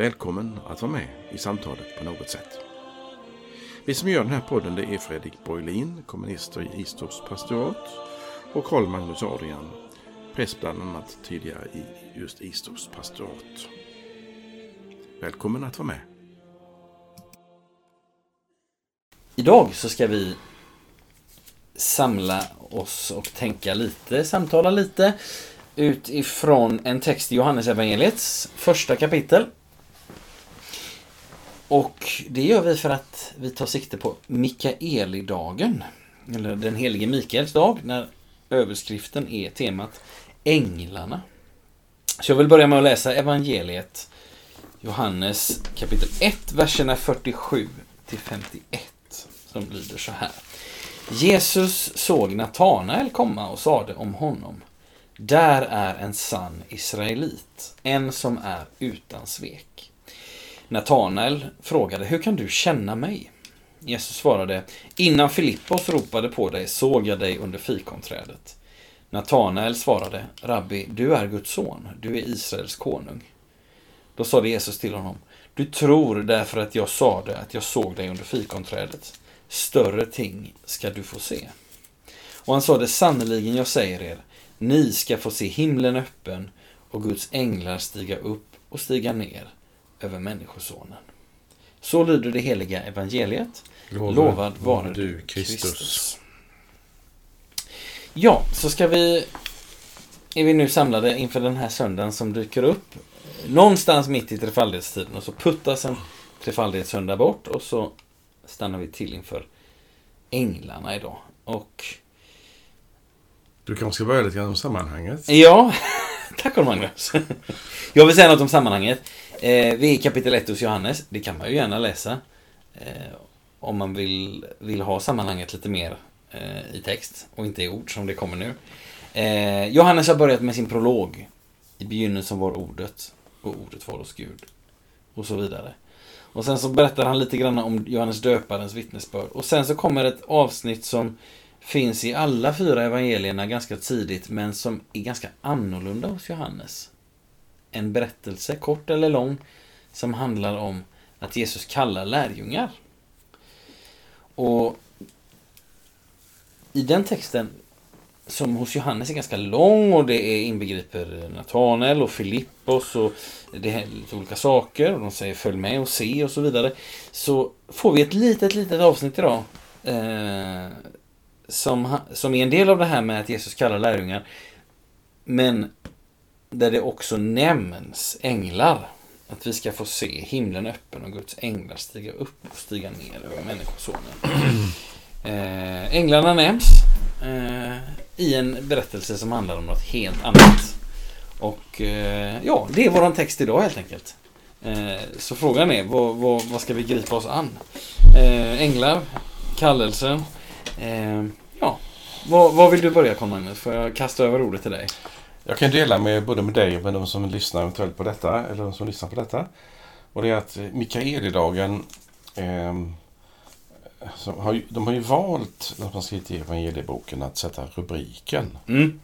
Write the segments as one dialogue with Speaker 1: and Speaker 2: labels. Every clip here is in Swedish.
Speaker 1: Välkommen att vara med i samtalet på något sätt. Vi som gör den här podden det är Fredrik Borglin, kommunister i Istorps pastorat och Karl Magnus Adrian, präst bland annat tidigare i just Istorps pastorat. Välkommen att vara med.
Speaker 2: Idag så ska vi samla oss och tänka lite, samtala lite utifrån en text i Johannes evangeliets första kapitel. Och det gör vi för att vi tar sikte på Mikaelidagen, eller den helige Mikaels dag, när överskriften är temat Änglarna. Så jag vill börja med att läsa evangeliet Johannes kapitel 1, verserna 47 till 51, som lyder så här. Jesus såg Natanael komma och sade om honom. Där är en sann israelit, en som är utan svek. Natanael frågade, hur kan du känna mig? Jesus svarade, innan Filippos ropade på dig såg jag dig under fikonträdet. Natanael svarade, Rabbi, du är Guds son, du är Israels konung. Då sade Jesus till honom, du tror därför att jag sade att jag såg dig under fikonträdet. Större ting ska du få se. Och han sade, sannerligen jag säger er, ni ska få se himlen öppen och Guds änglar stiga upp och stiga ner över Människosonen. Så lyder det heliga evangeliet.
Speaker 1: Lovad,
Speaker 2: Lovad vare du Kristus. Ja, så ska vi... Är vi nu samlade inför den här söndagen som dyker upp någonstans mitt i trefaldighetstiden och så puttas en trefaldighetssöndag bort och så stannar vi till inför änglarna idag. Och
Speaker 1: Du kanske ska börja lite grann om sammanhanget?
Speaker 2: ja, tack Carl Magnus. Jag vill säga något om sammanhanget. Eh, vi är i kapitel 1 hos Johannes. Det kan man ju gärna läsa. Eh, om man vill, vill ha sammanhanget lite mer eh, i text och inte i ord som det kommer nu. Eh, Johannes har börjat med sin prolog. I begynnelsen var ordet och ordet var hos Gud. Och så vidare. Och sen så berättar han lite grann om Johannes döparens vittnesbörd. Och sen så kommer ett avsnitt som finns i alla fyra evangelierna ganska tidigt men som är ganska annorlunda hos Johannes. En berättelse, kort eller lång, som handlar om att Jesus kallar lärjungar. Och i den texten, som hos Johannes är ganska lång och det är inbegriper Natanael och Filippos och det är lite olika saker och de säger följ med och se och så vidare. Så får vi ett litet, litet avsnitt idag. Eh, som, som är en del av det här med att Jesus kallar lärjungar. Men där det också nämns änglar. Att vi ska få se himlen öppen och Guds änglar stiga upp och stiga ner över Människosonen. Eh, änglarna nämns eh, i en berättelse som handlar om något helt annat. Och eh, ja, det är våran text idag helt enkelt. Eh, så frågan är, vad, vad, vad ska vi gripa oss an? Eh, änglar, kallelsen. Eh, ja, vad, vad vill du börja Carl Magnus? Får jag kasta över ordet till dig?
Speaker 1: Jag kan dela med både med dig och med de som lyssnar eventuellt på detta, eller de som lyssnar på detta. Och det är att Mikaelidagen, som har, ju- de har ju valt, när man skrivit i evangelieboken, att sätta rubriken.
Speaker 2: Mm.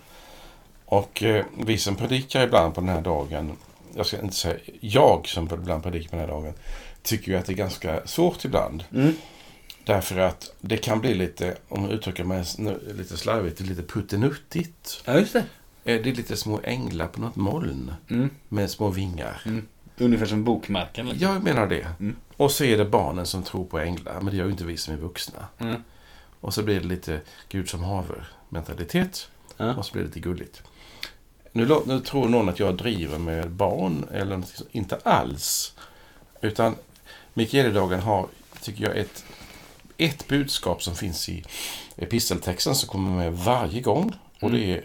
Speaker 1: Och eh, vi som predikar ibland på den här dagen, jag ska inte säga jag som ibland predikar på den här dagen, tycker ju att det är ganska svårt ibland.
Speaker 2: Mm.
Speaker 1: Därför att det kan bli lite, om jag uttrycker mig lite slarvigt, lite puttenuttigt.
Speaker 2: Ja, just det.
Speaker 1: Eh, Det är lite små änglar på något moln
Speaker 2: Mm.
Speaker 1: med små vingar.
Speaker 2: Ungefär som bokmärken. liksom.
Speaker 1: Jag menar det.
Speaker 2: Mm.
Speaker 1: Och så är det barnen som tror på änglar, men det gör ju inte vi som är vuxna.
Speaker 2: Mm.
Speaker 1: Och så blir det lite Gud som haver mentalitet och så blir det lite gulligt. Nu, nu tror någon att jag driver med barn, eller inte alls. Utan Mikaelidagen har, tycker jag, ett, ett budskap som finns i episteltexten som kommer med varje gång. Och det är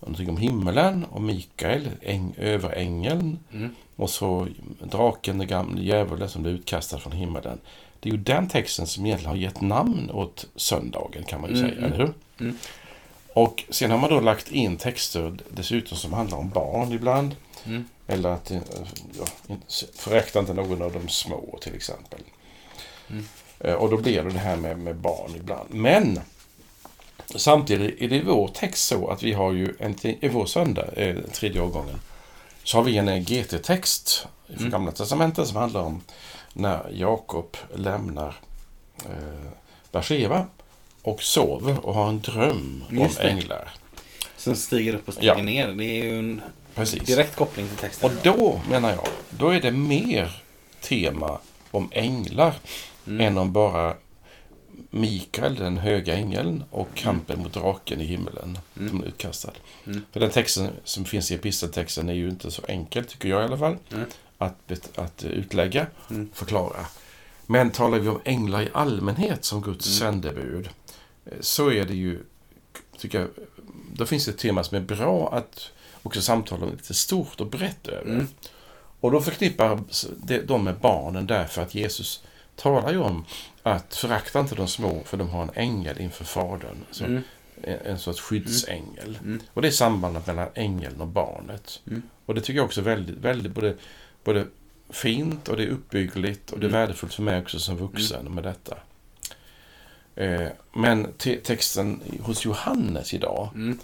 Speaker 1: någonting om himmelen och Mikael, äng, överängeln.
Speaker 2: Mm.
Speaker 1: Och så draken, den gamle djävulen som blev utkastad från himmelen. Det är ju den texten som egentligen har gett namn åt söndagen kan man ju
Speaker 2: Mm,
Speaker 1: säga,
Speaker 2: mm.
Speaker 1: eller hur?
Speaker 2: Mm.
Speaker 1: Och sen har man då lagt in texter dessutom som handlar om barn ibland.
Speaker 2: Mm.
Speaker 1: Eller att, eh, ja, förakta inte någon av de små till exempel.
Speaker 2: Mm.
Speaker 1: Eh, Och då blir det det här med, med barn ibland. Men samtidigt är det i vår text så att vi har ju en, i vår söndag, eh, tredje årgången, så har vi en GT-text från
Speaker 2: Mm.
Speaker 1: Gamla Testamentet som handlar om när Jakob lämnar eh, Beersheba och sover och har en dröm
Speaker 2: Just
Speaker 1: om
Speaker 2: det.
Speaker 1: änglar.
Speaker 2: Som stiger upp och stiger
Speaker 1: Ja.
Speaker 2: ner. Det är ju en
Speaker 1: Precis.
Speaker 2: direkt koppling till texten.
Speaker 1: Och då, menar jag, då är det mer tema om änglar
Speaker 2: Mm.
Speaker 1: än om bara Mikael, den höga ängeln, och kampen mot draken i himmelen
Speaker 2: Mm.
Speaker 1: som är utkastad.
Speaker 2: Mm.
Speaker 1: För den texten som finns i episteltexten är ju inte så enkel, tycker jag i alla fall,
Speaker 2: Mm.
Speaker 1: att, att utlägga,
Speaker 2: Mm.
Speaker 1: förklara. Men talar vi om änglar i allmänhet som Guds
Speaker 2: Mm.
Speaker 1: sändebud, eh, så är det ju, tycker jag, då finns det ett tema som är bra att också samtala om lite stort och brett över.
Speaker 2: Mm.
Speaker 1: Och då förknippar de med barnen därför att Jesus talar ju om att förakta inte de små för de har en ängel inför Fadern. Så
Speaker 2: Mm.
Speaker 1: en, en sorts skyddsängel.
Speaker 2: Mm.
Speaker 1: Och det är sambandet mellan ängeln och barnet.
Speaker 2: Mm.
Speaker 1: Och det tycker jag också är väldigt, väldigt både, både fint och det är uppbyggligt och det är
Speaker 2: Mm.
Speaker 1: värdefullt för mig också som vuxen med detta. Eh, men te- texten hos Johannes idag,
Speaker 2: Mm.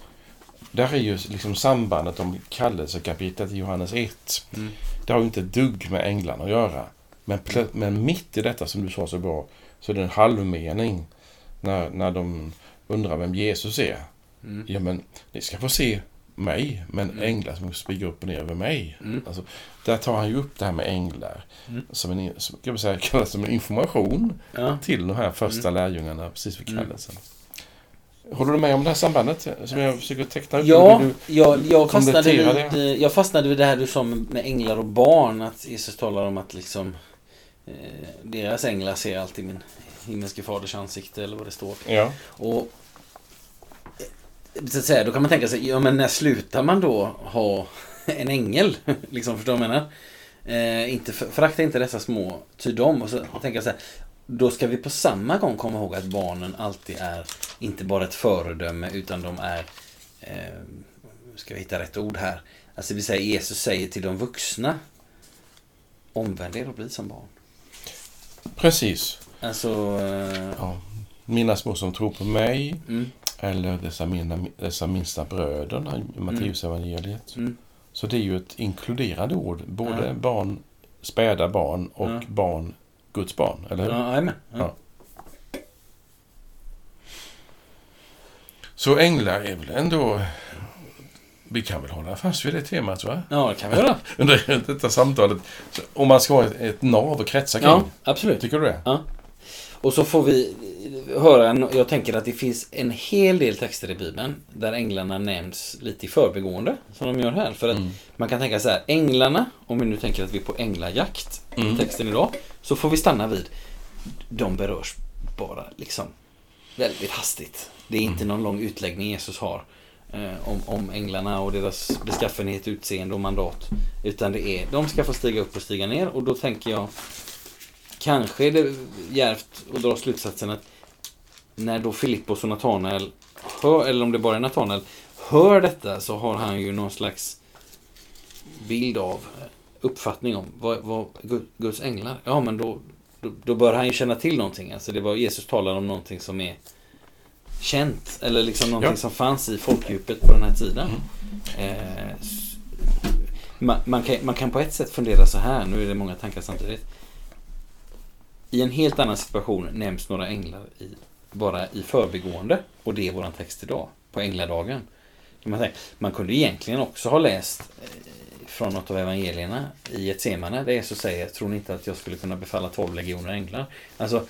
Speaker 1: där är ju liksom sambandet om kallelsekapitlet i Johannes 1.
Speaker 2: Mm.
Speaker 1: Det har ju inte ett dugg med änglarna att göra. Men, men mitt i detta som du sa så bra, så är det en halvmening när, när de undrar vem Jesus är.
Speaker 2: Mm.
Speaker 1: Ja, men ni ska få se mig, men
Speaker 2: Mm.
Speaker 1: änglar som stiger upp och ner över mig.
Speaker 2: Mm.
Speaker 1: Alltså, där tar han ju upp det här med änglar.
Speaker 2: Mm.
Speaker 1: Som en, som, kan man säga, kallas som en information
Speaker 2: Ja.
Speaker 1: till de här första lärjungarna precis vid
Speaker 2: Mm.
Speaker 1: kallelsen. Håller du med om det här sambandet som jag försöker teckna upp?
Speaker 2: Ja, jag, jag, fastnade vid, eh, jag fastnade vid det här du sa med med änglar och barn. Att Jesus talar om att liksom eh, deras änglar ser alltid min himmelske faders ansikte eller vad det står.
Speaker 1: Ja.
Speaker 2: Och eh, så att säga, då kan man tänka sig, ja men när slutar man då ha en ängel? liksom, förstår du vad jag menar? Eh, inte, förakta inte dessa små, ty dem. Och så tänker jag så här, då ska vi på samma gång komma ihåg att barnen alltid är inte bara ett föredöme utan de är, eh, ska vi hitta rätt ord här, alltså vill säga Jesus säger till de vuxna, omvänd er och bli som barn.
Speaker 1: Precis.
Speaker 2: Alltså, eh,
Speaker 1: Ja. Mina små som tror på mig,
Speaker 2: mm,
Speaker 1: eller dessa, mina, dessa minsta bröderna i Matteus evangeliet.
Speaker 2: mm,
Speaker 1: Så det är ju ett inkluderande ord. Både
Speaker 2: Ja.
Speaker 1: barn, späda barn och
Speaker 2: Ja.
Speaker 1: barn, Guds barn. Eller hur?
Speaker 2: ja, ja.
Speaker 1: Ja. Så änglar är väl ändå... Vi kan väl hålla fast vid det temat, va?
Speaker 2: Ja, det kan vi göra.
Speaker 1: Under detta samtalet. Om man ska ha ett, ett nav att kretsa kring.
Speaker 2: Ja, absolut.
Speaker 1: Tycker du det?
Speaker 2: Och så får vi höra, en, jag tänker att det finns en hel del texter i Bibeln där änglarna nämns lite i förbigående, som de gör här. För att
Speaker 1: Mm.
Speaker 2: man kan tänka så här, änglarna, om vi nu tänker att vi är på änglajakt
Speaker 1: Mm.
Speaker 2: i texten idag, så får vi stanna vid, de berörs bara liksom väldigt hastigt. Det är inte någon lång utläggning Jesus har eh, om, om änglarna och deras beskaffenhet, utseende och mandat. Utan det är, de ska få stiga upp och stiga ner och då tänker jag Kanske är det djärvt att dra slutsatsen att när då Filippos och Natanael hör, eller om det bara är Natanael, hör detta så har han ju någon slags bild av, eh, uppfattning om vad, vad Guds änglar, ja men då, då, då bör han ju känna till någonting. Alltså det var Jesus talar om någonting som är känt, eller liksom någonting
Speaker 1: Ja.
Speaker 2: som fanns i folkdjupet på den här tiden. Eh, s- man, man, kan, man kan på ett sätt fundera så här, nu är det många tankar samtidigt. I en helt annan situation nämns några änglar i, bara i förbigående. Och det är våran text idag, på Ängladagen. Man kunde egentligen också ha läst eh, från något av evangelierna i ett semane där Jesus säger, tror ni inte att jag skulle kunna befalla 12 legioner änglar? Alltså,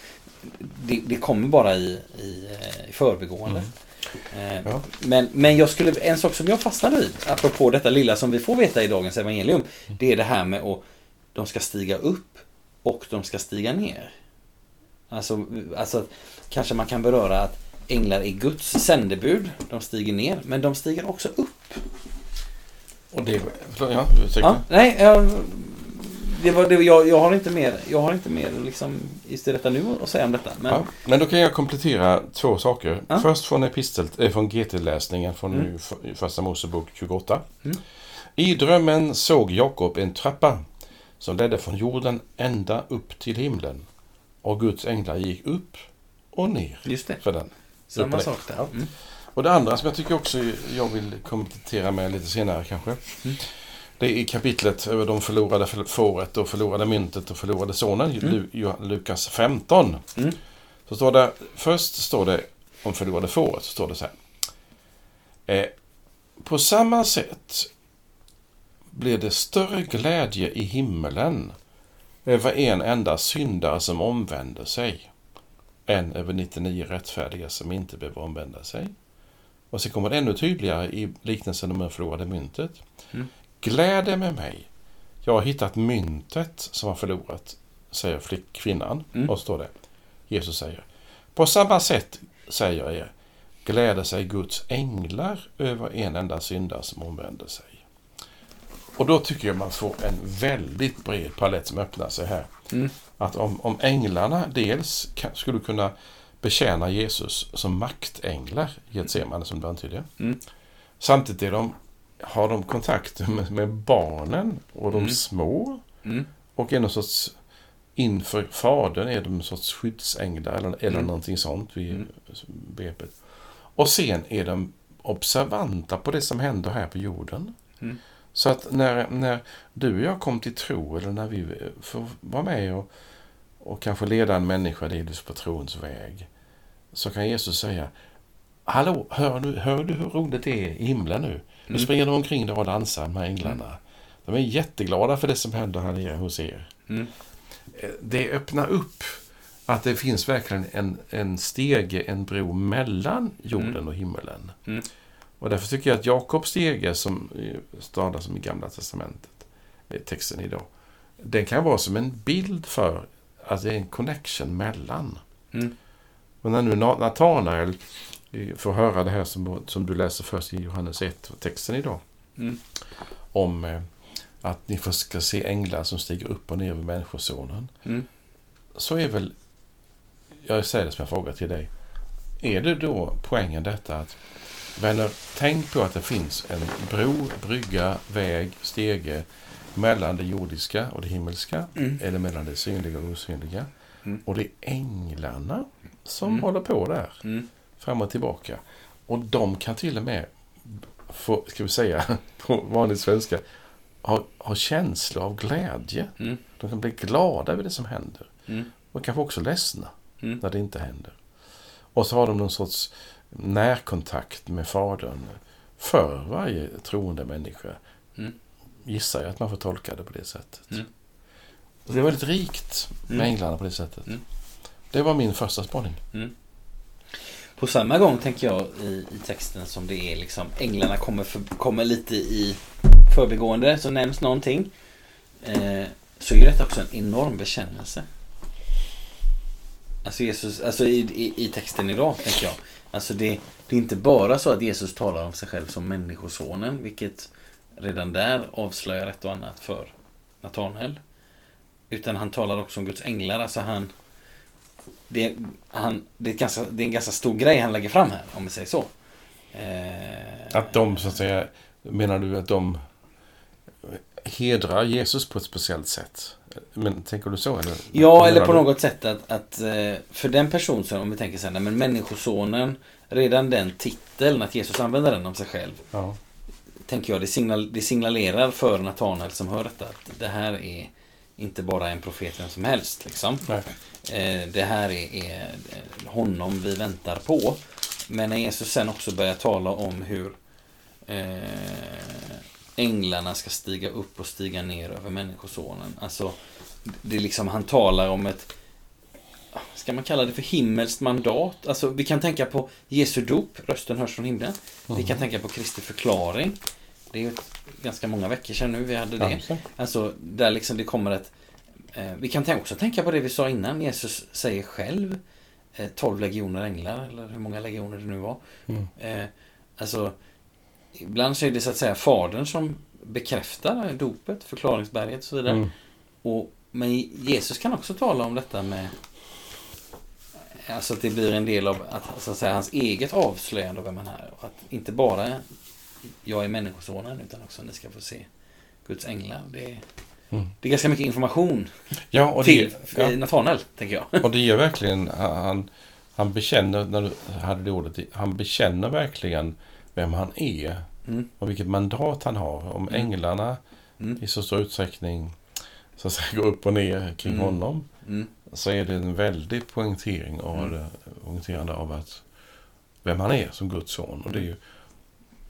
Speaker 2: det, det kommer bara i, i, eh, i förbigående. Eh,
Speaker 1: Ja.
Speaker 2: Men, men jag skulle, en sak som jag fastnade vid, apropå detta lilla som vi får veta i dagens evangelium, det är det här med att de ska stiga upp och de ska stiga ner. Alltså, alltså kanske man kan beröra att änglar är Guds sändebud. De stiger ner, men de stiger också upp.
Speaker 1: Och det... Ja, ursäkta.
Speaker 2: Ja, nej, jag, det var det, jag, jag har inte mer, jag har inte mer liksom, just detta nu att säga om detta. Men,
Speaker 1: Ja, men då kan jag komplettera två saker.
Speaker 2: Ja.
Speaker 1: Först från, epistel, äh, från GT-läsningen från
Speaker 2: Mm.
Speaker 1: nu, Första Mosebok 28.
Speaker 2: Mm.
Speaker 1: I drömmen såg Jakob en trappa som ledde från jorden ända upp till himlen. Och Guds änglar gick upp och ner
Speaker 2: Just det,
Speaker 1: för den.
Speaker 2: samma sak där. Mm.
Speaker 1: Och det andra som jag tycker också jag vill komplettera med lite senare kanske.
Speaker 2: Mm.
Speaker 1: Det är kapitlet över de förlorade fåret och förlorade myntet och förlorade sonen. Lu- Ju- Lukas 15.
Speaker 2: Mm.
Speaker 1: Så står det, först står det om förlorade fåret, så står det så här. Eh, på samma sätt blir det större glädje i himmelen över en enda syndare som omvänder sig än över 99 rättfärdiga som inte behöver omvända sig. Och så kommer det ännu tydligare i liknelsen om det förlorade myntet.
Speaker 2: Mm.
Speaker 1: Gläd er med mig. Jag har hittat myntet som har förlorat, säger flick, kvinnan.
Speaker 2: Mm.
Speaker 1: Och står det, Jesus säger, på samma sätt säger jag er, gläder sig Guds änglar över en enda syndare som omvänder sig. Och då tycker jag man får en väldigt bred palett som öppnar sig här.
Speaker 2: Mm.
Speaker 1: Att om, om änglarna dels kan, skulle kunna betjäna Jesus som maktänglar i Getsemane som du antydde.
Speaker 2: Mm.
Speaker 1: Samtidigt är de, har de kontakt med, med barnen och de
Speaker 2: Mm.
Speaker 1: små
Speaker 2: Mm.
Speaker 1: och är någon sorts inför Fadern är de en sorts skyddsänglar eller, eller
Speaker 2: Mm.
Speaker 1: någonting sånt vid
Speaker 2: Mm.
Speaker 1: begreppet. Och sen är de observanta på det som händer här på jorden.
Speaker 2: Mm.
Speaker 1: Så att när, när du och jag kom till tro eller när vi får vara med och, och kanske leda en människa delvis på trons väg så kan Jesus säga Hallå, hör du, hör du hur roligt det är i himlen nu? Nu
Speaker 2: Mm.
Speaker 1: springer de omkring där och dansar, de här änglarna. De är jätteglada för det som händer här nere hos er.
Speaker 2: Mm.
Speaker 1: Eh, Det öppnar upp att det finns verkligen en, en stege, en bro mellan jorden
Speaker 2: Mm.
Speaker 1: och himmelen.
Speaker 2: Mm.
Speaker 1: Och därför tycker jag att Jakobs stege, som eh, stadas som i Gamla Testamentet, eh, texten idag, den kan vara som en bild för att det är en connection mellan.
Speaker 2: Mm.
Speaker 1: Och när nu Na- Natanael får höra det här som, som du läser först i Johannes 1, texten idag,
Speaker 2: Mm.
Speaker 1: om eh, att ni ska se änglar som stiger upp och ner över Människosonen.
Speaker 2: Mm.
Speaker 1: Så är väl, jag säger det som en fråga till dig, är det då poängen detta att vänner, tänk på att det finns en bro, brygga, väg, stege mellan det jordiska och det himmelska,
Speaker 2: Mm.
Speaker 1: eller mellan det synliga och osynliga.
Speaker 2: Mm.
Speaker 1: Och det är änglarna som
Speaker 2: Mm.
Speaker 1: håller på där,
Speaker 2: Mm.
Speaker 1: Fram och tillbaka. Och de kan till och med, få, ska vi säga på vanlig svenska, ha, ha känsla av glädje.
Speaker 2: Mm.
Speaker 1: De kan bli glada över det som händer.
Speaker 2: Mm.
Speaker 1: Och kanske också ledsna
Speaker 2: Mm.
Speaker 1: när det inte händer. Och så har de någon sorts närkontakt med Fadern för varje troende människa.
Speaker 2: Mm.
Speaker 1: Gissar jag att man får tolka det på det sättet.
Speaker 2: Mm.
Speaker 1: Det är väldigt rikt med
Speaker 2: Mm.
Speaker 1: änglarna på det sättet.
Speaker 2: Mm.
Speaker 1: Det var min första spaning.
Speaker 2: På samma gång tänker jag i, i texten som det är liksom änglarna kommer, för, kommer lite i förbigående så nämns någonting. Eh, så är detta också en enorm bekännelse. Alltså Jesus, alltså i, i, i texten idag tänker jag. Alltså det, det är inte bara så att Jesus talar om sig själv som människosonen, vilket redan där avslöjar ett och annat för Natanael. Utan han talar också om Guds änglar, alltså han det, är- han, det, är ganska, det är en ganska stor grej han lägger fram här, om vi säger så. Eh,
Speaker 1: Att de, så att säga, menar du att de hedrar Jesus på ett speciellt sätt? Men tänker du så? Eller?
Speaker 2: Ja, eller på
Speaker 1: du?
Speaker 2: något sätt att, att eh, för den person som, om vi tänker så här, men människosonen, redan den titeln, att Jesus använder den om sig själv,
Speaker 1: Ja.
Speaker 2: tänker jag, det, signal, det signalerar för Natanael som hör detta att det här är inte bara en profet vem som helst. Liksom. Eh, det här är, är honom vi väntar på. Men när Jesus sen också börjar tala om hur eh, änglarna ska stiga upp och stiga ner över människosonen. Alltså, det är liksom, han talar om ett Ska man kalla det för himmelskt mandat? Alltså vi kan tänka på Jesu dop, rösten hörs från himlen. Vi kan tänka på Kristi förklaring. Det är ju ganska många veckor sedan nu vi hade det.
Speaker 1: Ja.
Speaker 2: Alltså där liksom det kommer ett eh, Vi kan också tänka på det vi sa innan. Jesus säger själv eh, 12 legioner änglar, eller hur många legioner det nu var.
Speaker 1: Mm.
Speaker 2: Eh, alltså, ibland så är det så att säga Fadern som bekräftar dopet, förklaringsberget och så vidare.
Speaker 1: Mm.
Speaker 2: Och, men Jesus kan också tala om detta med Alltså att det blir en del av att, så att säga, hans eget avslöjande av vem han är. Och att inte bara jag är människosonen utan också ni ska få se Guds änglar. Det är,
Speaker 1: Mm.
Speaker 2: det är ganska mycket information
Speaker 1: Ja, och
Speaker 2: till
Speaker 1: ja,
Speaker 2: Natanael, tänker jag.
Speaker 1: och det är verkligen, han, han bekänner, när du hade det ordet, han bekänner verkligen vem han är
Speaker 2: Mm.
Speaker 1: och vilket mandat han har. Om
Speaker 2: Mm.
Speaker 1: änglarna
Speaker 2: Mm.
Speaker 1: i så stor utsträckning så att säga, går upp och ner kring
Speaker 2: Mm.
Speaker 1: honom
Speaker 2: Mm.
Speaker 1: så är det en väldig poängtering av,
Speaker 2: Mm.
Speaker 1: poängterande av att vem han är som Guds son. Och det är ju,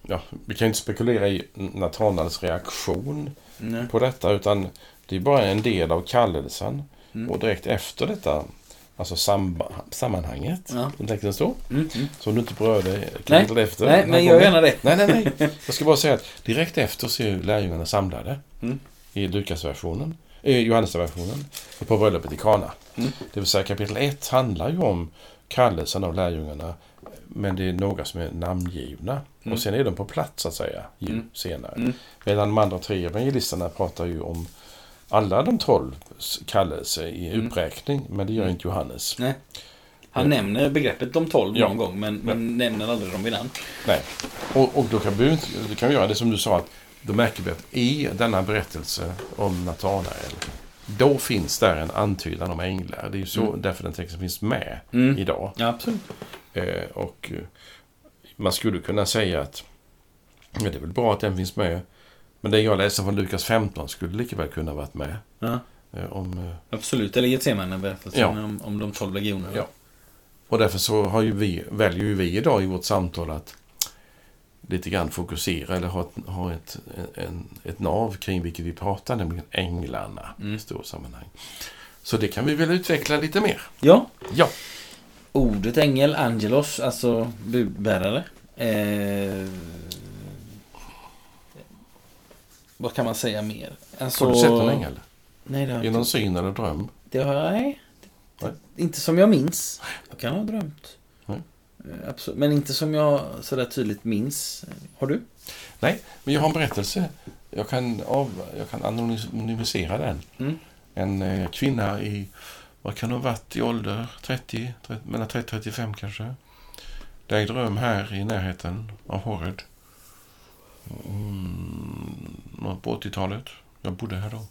Speaker 1: ja, vi kan inte spekulera i Natanaels reaktion
Speaker 2: Nej.
Speaker 1: på detta utan det är bara en del av kallelsen.
Speaker 2: Mm.
Speaker 1: Och direkt efter detta, alltså samba, sammanhanget,
Speaker 2: Ja.
Speaker 1: som texten står,
Speaker 2: Mm. Mm.
Speaker 1: som du inte berörde kapitel efter.
Speaker 2: Nej, men gör gärna det.
Speaker 1: Nej, nej, nej. Jag ska bara säga att direkt efter så är lärjungarna samlade
Speaker 2: Mm.
Speaker 1: i Lukasversionen, eh, Johannesversionen, på bröllopet i Kana.
Speaker 2: Mm.
Speaker 1: Det vill säga kapitel 1 handlar ju om kallelsen av lärjungarna, men det är några som är namngivna.
Speaker 2: Mm.
Speaker 1: Och sen är de på plats så att säga, ju
Speaker 2: Mm.
Speaker 1: senare.
Speaker 2: Mm.
Speaker 1: Medan de andra tre evangelisterna pratar ju om alla de tolv kallelser i
Speaker 2: Mm.
Speaker 1: uppräkning, men det gör inte Johannes.
Speaker 2: Nej. Han
Speaker 1: Mm.
Speaker 2: nämner begreppet de tolv
Speaker 1: Ja.
Speaker 2: någon gång, men, men nämner aldrig dem vid namn.
Speaker 1: Nej. Och, och då kan vi, då kan vi göra det som du sa, att då märker vi att i denna berättelse om Natanael, då finns där en antydan om änglar. Det är ju så
Speaker 2: Mm.
Speaker 1: därför den texten finns med
Speaker 2: Mm.
Speaker 1: idag.
Speaker 2: Ja, absolut.
Speaker 1: Eh, och eh, man skulle kunna säga att ja, det är väl bra att den finns med. Men det jag läste från Lukas 15 skulle lika väl kunna varit med.
Speaker 2: Ja,
Speaker 1: Eh, om,
Speaker 2: absolut. Eller Getsemane-berättelsen
Speaker 1: Ja.
Speaker 2: om, om de tolv legionerna.
Speaker 1: Ja. och därför så har ju vi, väljer ju vi idag i vårt samtal att lite grann fokusera eller ha ett, ha ett, en, ett nav kring vilket vi pratar, nämligen änglarna
Speaker 2: Mm.
Speaker 1: i stora sammanhang. Så det kan vi väl utveckla lite mer.
Speaker 2: ja.
Speaker 1: Ja,
Speaker 2: Ordet ängel, angelos, alltså budbärare. Eh, vad kan man säga mer? Alltså,
Speaker 1: har du sett en ängel?
Speaker 2: Nej, det har
Speaker 1: I någon syn eller dröm?
Speaker 2: Det har jag, nej.
Speaker 1: Nej.
Speaker 2: Inte som jag minns. Jag kan ha drömt.
Speaker 1: Nej.
Speaker 2: Eh, Absolut. Men inte som jag sådär tydligt minns. Har du?
Speaker 1: Nej, men jag har en berättelse. Jag kan, av, jag kan anonymisera den.
Speaker 2: Mm.
Speaker 1: En eh, kvinna i, vad kan hon ha varit i ålder? 30, 30 mellan 30 och 35 kanske. Det ägde rum här i närheten av Horred. Mm, på 80-talet. Jag bodde här då.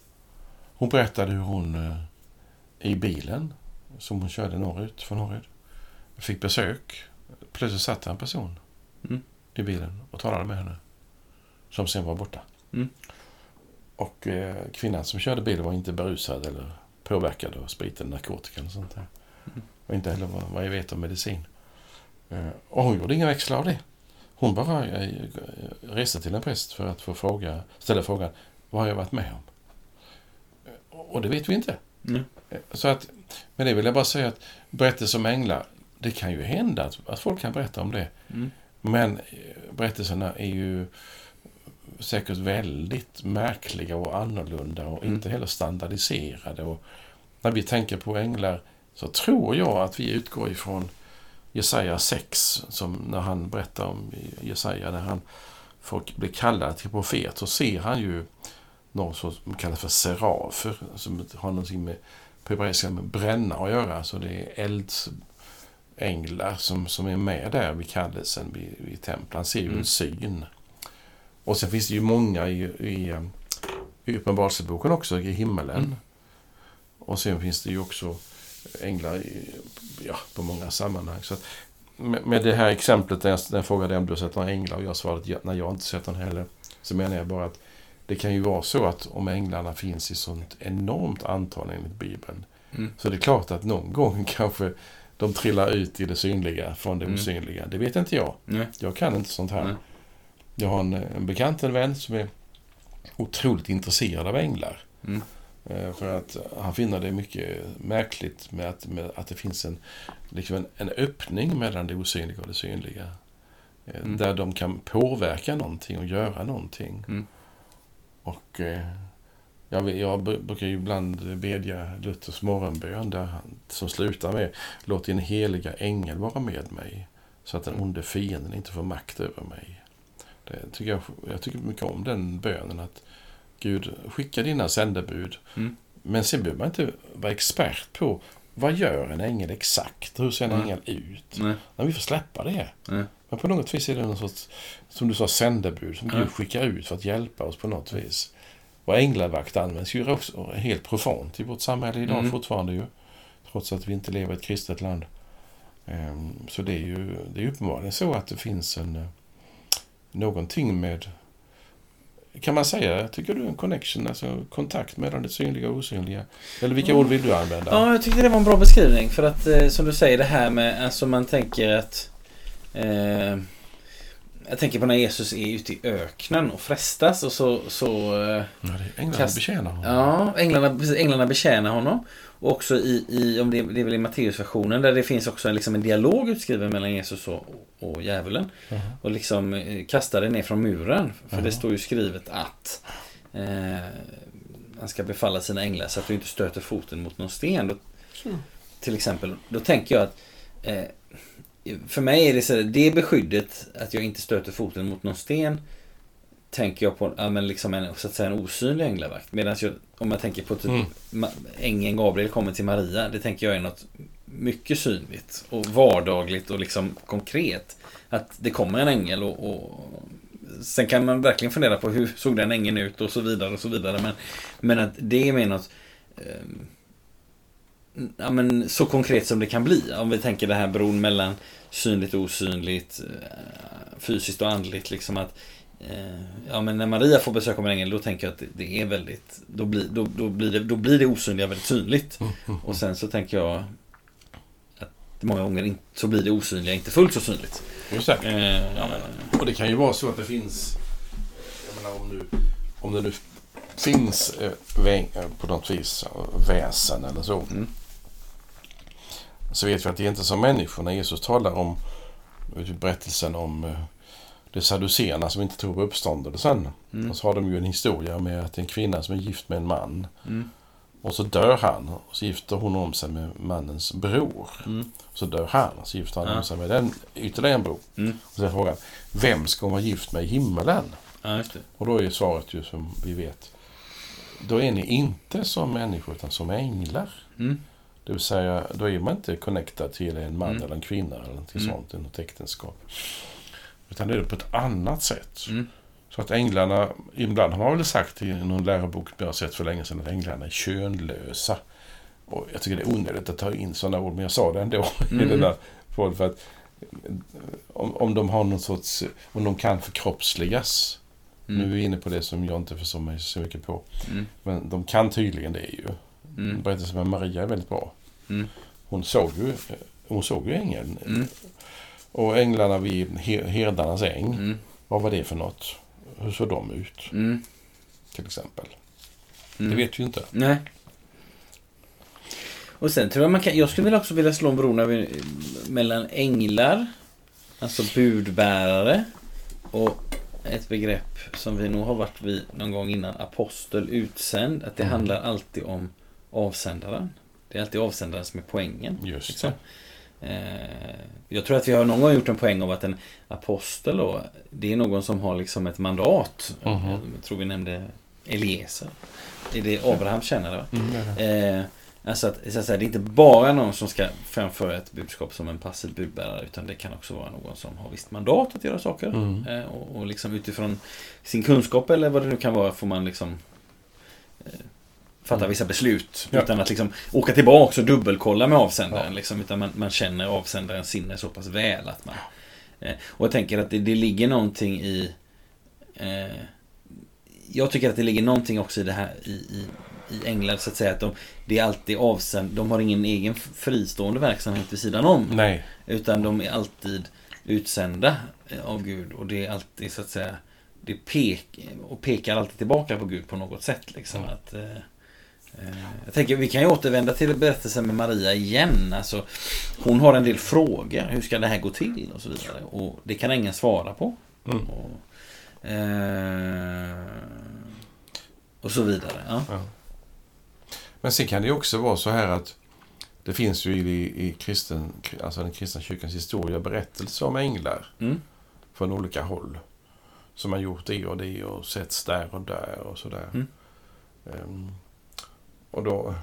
Speaker 1: Hon berättade hur hon eh, i bilen som hon körde norrut från Horred fick besök. Plötsligt satt en person
Speaker 2: Mm.
Speaker 1: i bilen och talade med henne. Som sen var borta.
Speaker 2: Mm.
Speaker 1: Och eh, kvinnan som körde bilen var inte berusad eller påverkad av sprit eller narkotika eller sånt där.
Speaker 2: Mm.
Speaker 1: Och inte heller vad, vad jag vet om medicin. Eh, och hon gjorde inga växlar av det. Hon bara eh, reste till en präst för att få fråga, ställa frågan vad har jag varit med om? Eh, Och det vet vi inte.
Speaker 2: Mm.
Speaker 1: Så att, men det vill jag bara säga att berättelser om änglar, det kan ju hända att, att folk kan berätta om det.
Speaker 2: Mm.
Speaker 1: Men berättelserna är ju säkert väldigt märkliga och annorlunda och
Speaker 2: Mm.
Speaker 1: inte heller standardiserade. Och när vi tänker på änglar så tror jag att vi utgår ifrån Jesaja 6, som när han berättar om Jesaja, när han får bli kallad till profet, så ser han ju någon som kallas för serafer, som har någonting med, på hebreiska med bränna att göra. Så det är eldsänglar som, som är med där vid kallelsen vid, vid templet. Han ser ju
Speaker 2: Mm.
Speaker 1: en syn. Och sen finns det ju många i, i, eh, i Uppenbarelseboken också, i himmelen.
Speaker 2: Mm.
Speaker 1: Och sen finns det ju också änglar i, ja, på många sammanhang. Så med, med det här exemplet där jag, när jag frågade om du har sett några änglar och jag svarade nej, jag har inte sett någon heller. Så menar jag bara att det kan ju vara så att om änglarna finns i sånt enormt antal enligt Bibeln
Speaker 2: Mm.
Speaker 1: så det är klart att någon gång kanske de trillar ut i det synliga från det
Speaker 2: Mm.
Speaker 1: osynliga. Det vet inte jag.
Speaker 2: Nej.
Speaker 1: Jag kan inte sånt här.
Speaker 2: Nej.
Speaker 1: Jag har en, en bekant, en vän som är otroligt intresserad av änglar.
Speaker 2: Mm.
Speaker 1: Eh, För att han finner det mycket märkligt med att, med att det finns en, liksom en, en öppning mellan det osynliga och det synliga. Eh,
Speaker 2: Mm.
Speaker 1: Där de kan påverka någonting och göra någonting.
Speaker 2: Mm.
Speaker 1: Och eh, Jag, jag brukar ju ibland bedja Luthers morgonbön där han, som slutar med Låt din heliga ängel vara med mig så att den onde fienden inte får makt över mig. Det tycker jag, jag tycker mycket om den bönen att Gud, skicka dina sändebud. Mm. Men sen behöver man inte vara expert på vad gör en ängel exakt? Hur ser en mm. ängel ut? Nej. Nej, vi får släppa det. Nej. Men på något vis är det någon sorts, som du sa, sändebud som Gud skickar ut för att hjälpa oss på något vis. Och änglavakt används ju också helt profant i vårt samhälle idag mm. fortfarande ju. Trots att vi inte lever i ett kristet land. Um, så det är ju det är uppenbarligen så att det finns en uh, någonting med kan man säga, tycker du, en connection, alltså kontakt mellan det synliga och osynliga? Eller vilka mm. ord vill du använda?
Speaker 2: Ja, jag tyckte det var en bra beskrivning. För att, eh, som du säger, det här med, alltså man tänker att eh, jag tänker på när Jesus är ute i öknen och frestas och så... så
Speaker 1: eh, ja, änglarna kast... betjänar honom.
Speaker 2: Ja, änglarna, änglarna betjänar honom. Och också i, i om det, det är väl i Matteusversionen, där det finns också liksom en dialog utskriven mellan Jesus och, och djävulen. -huh. Och liksom eh, kastade ner från muren. För -huh. det står ju skrivet att eh, han ska befalla sina änglar så att du inte stöter foten mot någon sten. Då, mm. Till exempel. Då tänker jag att eh, för mig är det så här, det beskyddet att jag inte stöter foten mot någon sten tänker jag på ja, men liksom en, så att säga, en osynlig änglavakt. Medan jag, om jag tänker på typ mm. ängeln Gabriel kommer till Maria. Det tänker jag är något mycket synligt och vardagligt och liksom konkret. Att det kommer en ängel och, och Sen kan man verkligen fundera på hur såg den ängeln ut och så vidare och så vidare. Men, men att det är mer något eh, ja, men, så konkret som det kan bli. Om vi tänker det här bron mellan synligt och osynligt, eh, fysiskt och andligt. Liksom att, ja, men när Maria får besök av en ängel, då tänker jag att det, är väldigt, då blir, då, då, blir det, då blir det osynliga väldigt synligt. Och sen så tänker jag att många gånger så blir det osynliga inte fullt så synligt.
Speaker 1: Exakt. Eh, ja, men, och det kan ju vara så att det finns, jag menar om, nu, om det nu finns eh, på något vis väsen eller så. Mm så vet vi att det är inte som människor. När Jesus talar om berättelsen om eh, de saduceerna som inte tror på uppståndelsen. Mm. Och så har de ju en historia med att en kvinna som är gift med en man. Mm. Och så dör han och så gifter hon om sig med mannens bror. Mm. Så dör han och så gifter han ja. om sig med den ytterligare en bror. Mm. Och så är frågan, vem ska hon vara gift med i himmelen?
Speaker 2: Ja,
Speaker 1: och då är svaret ju som vi vet. Då är ni inte som människor utan som änglar. Mm. Det vill säga, då är man inte connectad till en man mm. eller en kvinna eller något mm. sånt i något äktenskap. Utan det är på ett annat sätt. Mm. Så att änglarna, ibland har man väl sagt i någon lärobok jag har sett för länge sedan att änglarna är könlösa. Och jag tycker det är onödigt att ta in sådana ord, men jag sa det ändå mm. i den där för att om, om de har någon sorts, om de kan förkroppsligas. Mm. Nu är vi inne på det som jag inte förstår mig så mycket på. Mm. Men de kan tydligen det ju. Mm. Berättelsen med Maria är väldigt bra. Mm. Hon, såg ju, hon såg ju ängeln. Mm. Och änglarna vid herdarnas äng. Mm. Vad var det för något? Hur såg de ut? Mm. Till exempel. Det mm. vet vi ju inte.
Speaker 2: Nej. Och sen tror jag man kan, jag skulle väl också vilja slå en bro mellan änglar, alltså budbärare och ett begrepp som vi nog har varit vid någon gång innan, apostel, utsänd. Att det mm. handlar alltid om avsändaren. Det är alltid avsändaren som är poängen.
Speaker 1: Just liksom.
Speaker 2: Eh, jag tror att vi har någon gång gjort en poäng av att en apostel då, det är någon som har liksom ett mandat. Mm -hmm. Jag tror vi nämnde Eliezer. Det är det Abraham känner. Mm, eh, alltså att, så att säga, det är inte bara någon som ska framföra ett budskap som en passiv budbärare. Utan det kan också vara någon som har visst mandat att göra saker. Mm. Eh, och, och liksom utifrån sin kunskap eller vad det nu kan vara får man liksom fatta mm. vissa beslut. Ja. Utan att liksom åka tillbaka och dubbelkolla med avsändaren. Ja. Liksom, utan man, man känner avsändarens sinne så pass väl att man... Eh, och jag tänker att det, det ligger någonting i... Eh, jag tycker att det ligger någonting också i det här i, i, i England så att säga. Att de, det är alltid avsänd, de har ingen egen fristående verksamhet vid sidan om.
Speaker 1: Nej.
Speaker 2: Utan de är alltid utsända eh, av Gud. Och det är alltid så att säga det pek, och pekar alltid tillbaka på Gud på något sätt. Liksom, mm. att, Eh, jag tänker vi kan ju återvända till berättelsen med Maria igen. Alltså, hon har en del frågor. Hur ska det här gå till? Och så vidare. Och det kan ingen svara på. Mm. Och, eh, Och så vidare. Ja.
Speaker 1: Ja. Men sen kan det ju också vara så här att det finns ju i, i kristen, alltså den kristna kyrkans historia berättelser om änglar
Speaker 2: Mm.
Speaker 1: från olika håll. Som har gjort det och det och setts där och där och sådär.
Speaker 2: Mm.
Speaker 1: Ehm, och då...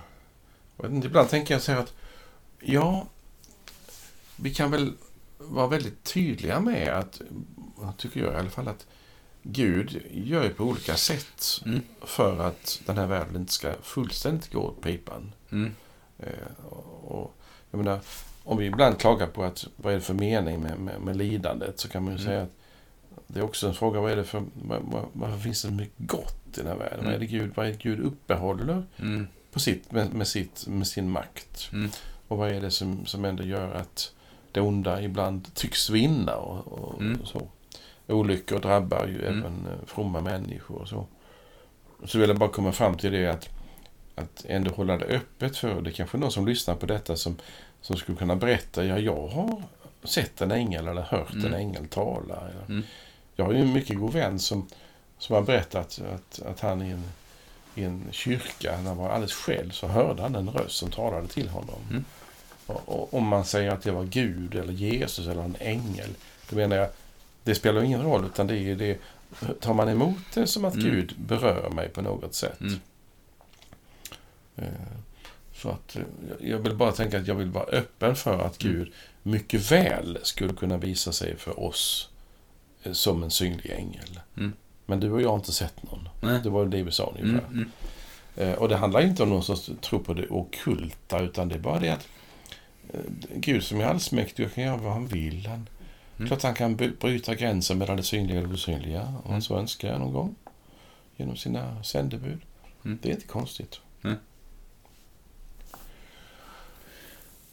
Speaker 1: Inte, ibland tänker jag så här att ja, vi kan väl vara väldigt tydliga med att, tycker jag i alla fall, att Gud gör ju på olika sätt
Speaker 2: Mm.
Speaker 1: för att den här världen inte ska fullständigt gå åt pipan.
Speaker 2: Mm.
Speaker 1: Eh, och, jag menar, om vi ibland klagar på att vad är det för mening med, med, med lidandet så kan man ju
Speaker 2: Mm.
Speaker 1: säga att det är också en fråga, vad är det för, vad, vad, varför finns det så mycket gott i den här världen?
Speaker 2: Mm.
Speaker 1: Vad är det Gud, vad är det Gud uppehåller
Speaker 2: Mm.
Speaker 1: På sitt, med, med, sitt, med sin makt?
Speaker 2: Mm.
Speaker 1: Och vad är det som, som ändå gör att det onda ibland tycks vinna och, och,
Speaker 2: Mm.
Speaker 1: och så? Olyckor drabbar ju
Speaker 2: Mm.
Speaker 1: även eh, fromma människor och så. Så vill jag bara komma fram till det att, att ändå hålla det öppet för det är kanske någon som lyssnar på detta som, som skulle kunna berätta, ja jag har sett en ängel eller hört
Speaker 2: Mm.
Speaker 1: en ängel tala. Eller,
Speaker 2: Mm.
Speaker 1: Jag har ju en mycket god vän som, som har berättat att, att han i en, i en kyrka, när han var alldeles själv, så hörde han en röst som talade till honom.
Speaker 2: Mm.
Speaker 1: Och, och, om man säger att det var Gud eller Jesus eller en ängel, då menar jag, det spelar ingen roll, utan det är det, tar man emot det som att
Speaker 2: Mm.
Speaker 1: Gud berör mig på något sätt.
Speaker 2: Mm.
Speaker 1: Eh, Så att eh, jag vill bara tänka att jag vill vara öppen för att
Speaker 2: Mm.
Speaker 1: Gud mycket väl skulle kunna visa sig för oss eh, som en synlig ängel.
Speaker 2: Mm.
Speaker 1: Men du och jag har inte sett någon.
Speaker 2: Nej.
Speaker 1: Det var det vi sa ungefär.
Speaker 2: Mm. Mm.
Speaker 1: Eh, Och det handlar inte om någon som tror på det ockulta, utan det är bara det att eh, Gud som är allsmäktig och kan göra vad han vill. Han,
Speaker 2: Mm.
Speaker 1: Klart han kan bryta gränsen mellan det synliga och det osynliga, om
Speaker 2: Mm.
Speaker 1: han så önskar någon gång. Genom sina sändebud.
Speaker 2: Mm.
Speaker 1: Det är inte konstigt.
Speaker 2: Nej.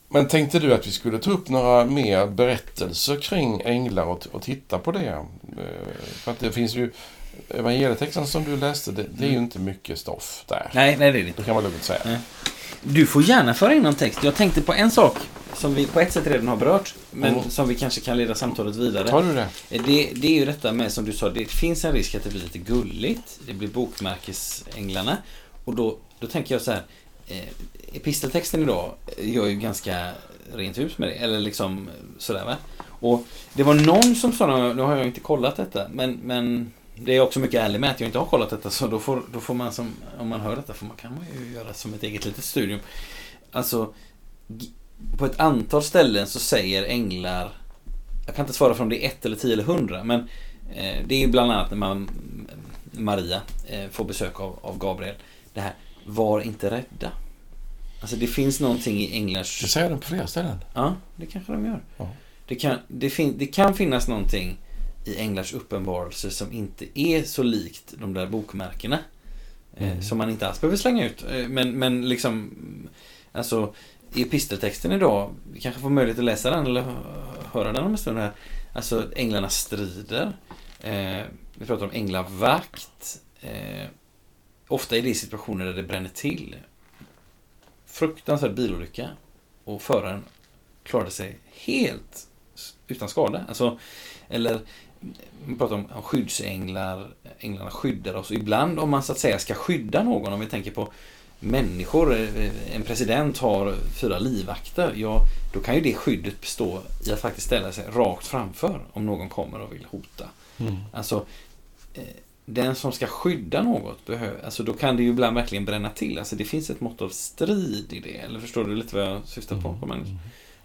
Speaker 1: Men tänkte du att vi skulle ta upp några mer berättelser kring änglar och, och titta på det? Eh, För att det finns ju evangelietexten som du läste, det, det är ju
Speaker 2: Mm.
Speaker 1: inte mycket stoff där.
Speaker 2: Nej, nej, det är det inte.
Speaker 1: Det kan man lugnt säga.
Speaker 2: Nej. Du får gärna föra in någon text. Jag tänkte på en sak som vi på ett sätt redan har berört, men
Speaker 1: Mm.
Speaker 2: som vi kanske kan leda samtalet vidare.
Speaker 1: Tar du det?
Speaker 2: Det, det är ju detta med, som du sa, det finns en risk att det blir lite gulligt. Det blir bokmärkesänglarna. Och då, då tänker jag så här. Eh, episteltexten idag gör ju ganska rent hus med det. Eller liksom sådär va. Och det var någon som sa, nu har jag inte kollat detta, men, men det är också mycket ärlig med att jag inte har kollat detta. Så då får, då får man som, om man hör detta, får man, kan man ju göra som ett eget litet studium. Alltså, på ett antal ställen så säger änglar jag kan inte svara för om det är ett eller tio eller hundra, men eh, det är bland annat när man, Maria eh, får besök av, av Gabriel. Det här, var inte rädda. Alltså det finns någonting i änglars...
Speaker 1: Det säger den på flera ställen.
Speaker 2: Ja, det kanske de gör.
Speaker 1: Ja.
Speaker 2: Det, kan, det, fin, det kan finnas någonting i änglars uppenbarelse som inte är så likt de där bokmärkena. Eh,
Speaker 1: Mm.
Speaker 2: som man inte alls behöver slänga ut. Eh, men, men liksom, alltså i episteltexten idag, vi kanske får möjlighet att läsa den eller hö- höra den om en stund här. Alltså änglarna strider. Eh, vi pratar om änglavakt. Eh, ofta är det situationer där det bränner till. Fruktansvärd bilolycka. Och föraren klarade sig helt utan skada. Alltså, eller man pratar om skyddsänglar. Änglarna skyddar oss. Ibland om man så att säga ska skydda någon, om vi tänker på människor, en president har fyra livvakter, ja, då kan ju det skyddet bestå i att faktiskt ställa sig rakt framför om någon kommer och vill hota.
Speaker 1: Mm.
Speaker 2: Alltså, eh, den som ska skydda något, behöver, alltså då kan det ju ibland verkligen bränna till. Alltså det finns ett mått av strid i det. Eller förstår du lite vad jag syftar på?
Speaker 1: Mm.
Speaker 2: Magnus?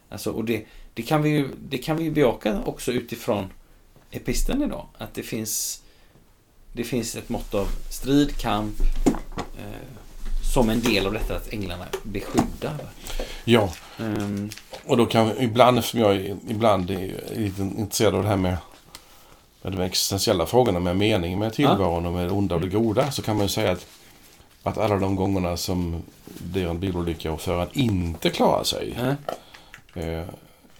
Speaker 2: Alltså, och det, det, kan vi ju, det kan vi ju bejaka också utifrån episten idag. Att det finns, det finns ett mått av strid, kamp, eh, som en del av detta att änglarna beskyddar.
Speaker 1: Ja,
Speaker 2: Ehm,
Speaker 1: och då kan ibland, som jag ibland är lite intresserad av det här med, med de existentiella frågorna med mening med tillvaron och med det onda och det goda, så kan man ju säga att, att alla de gångerna som det är en bilolycka och föraren inte klarar sig,
Speaker 2: eh,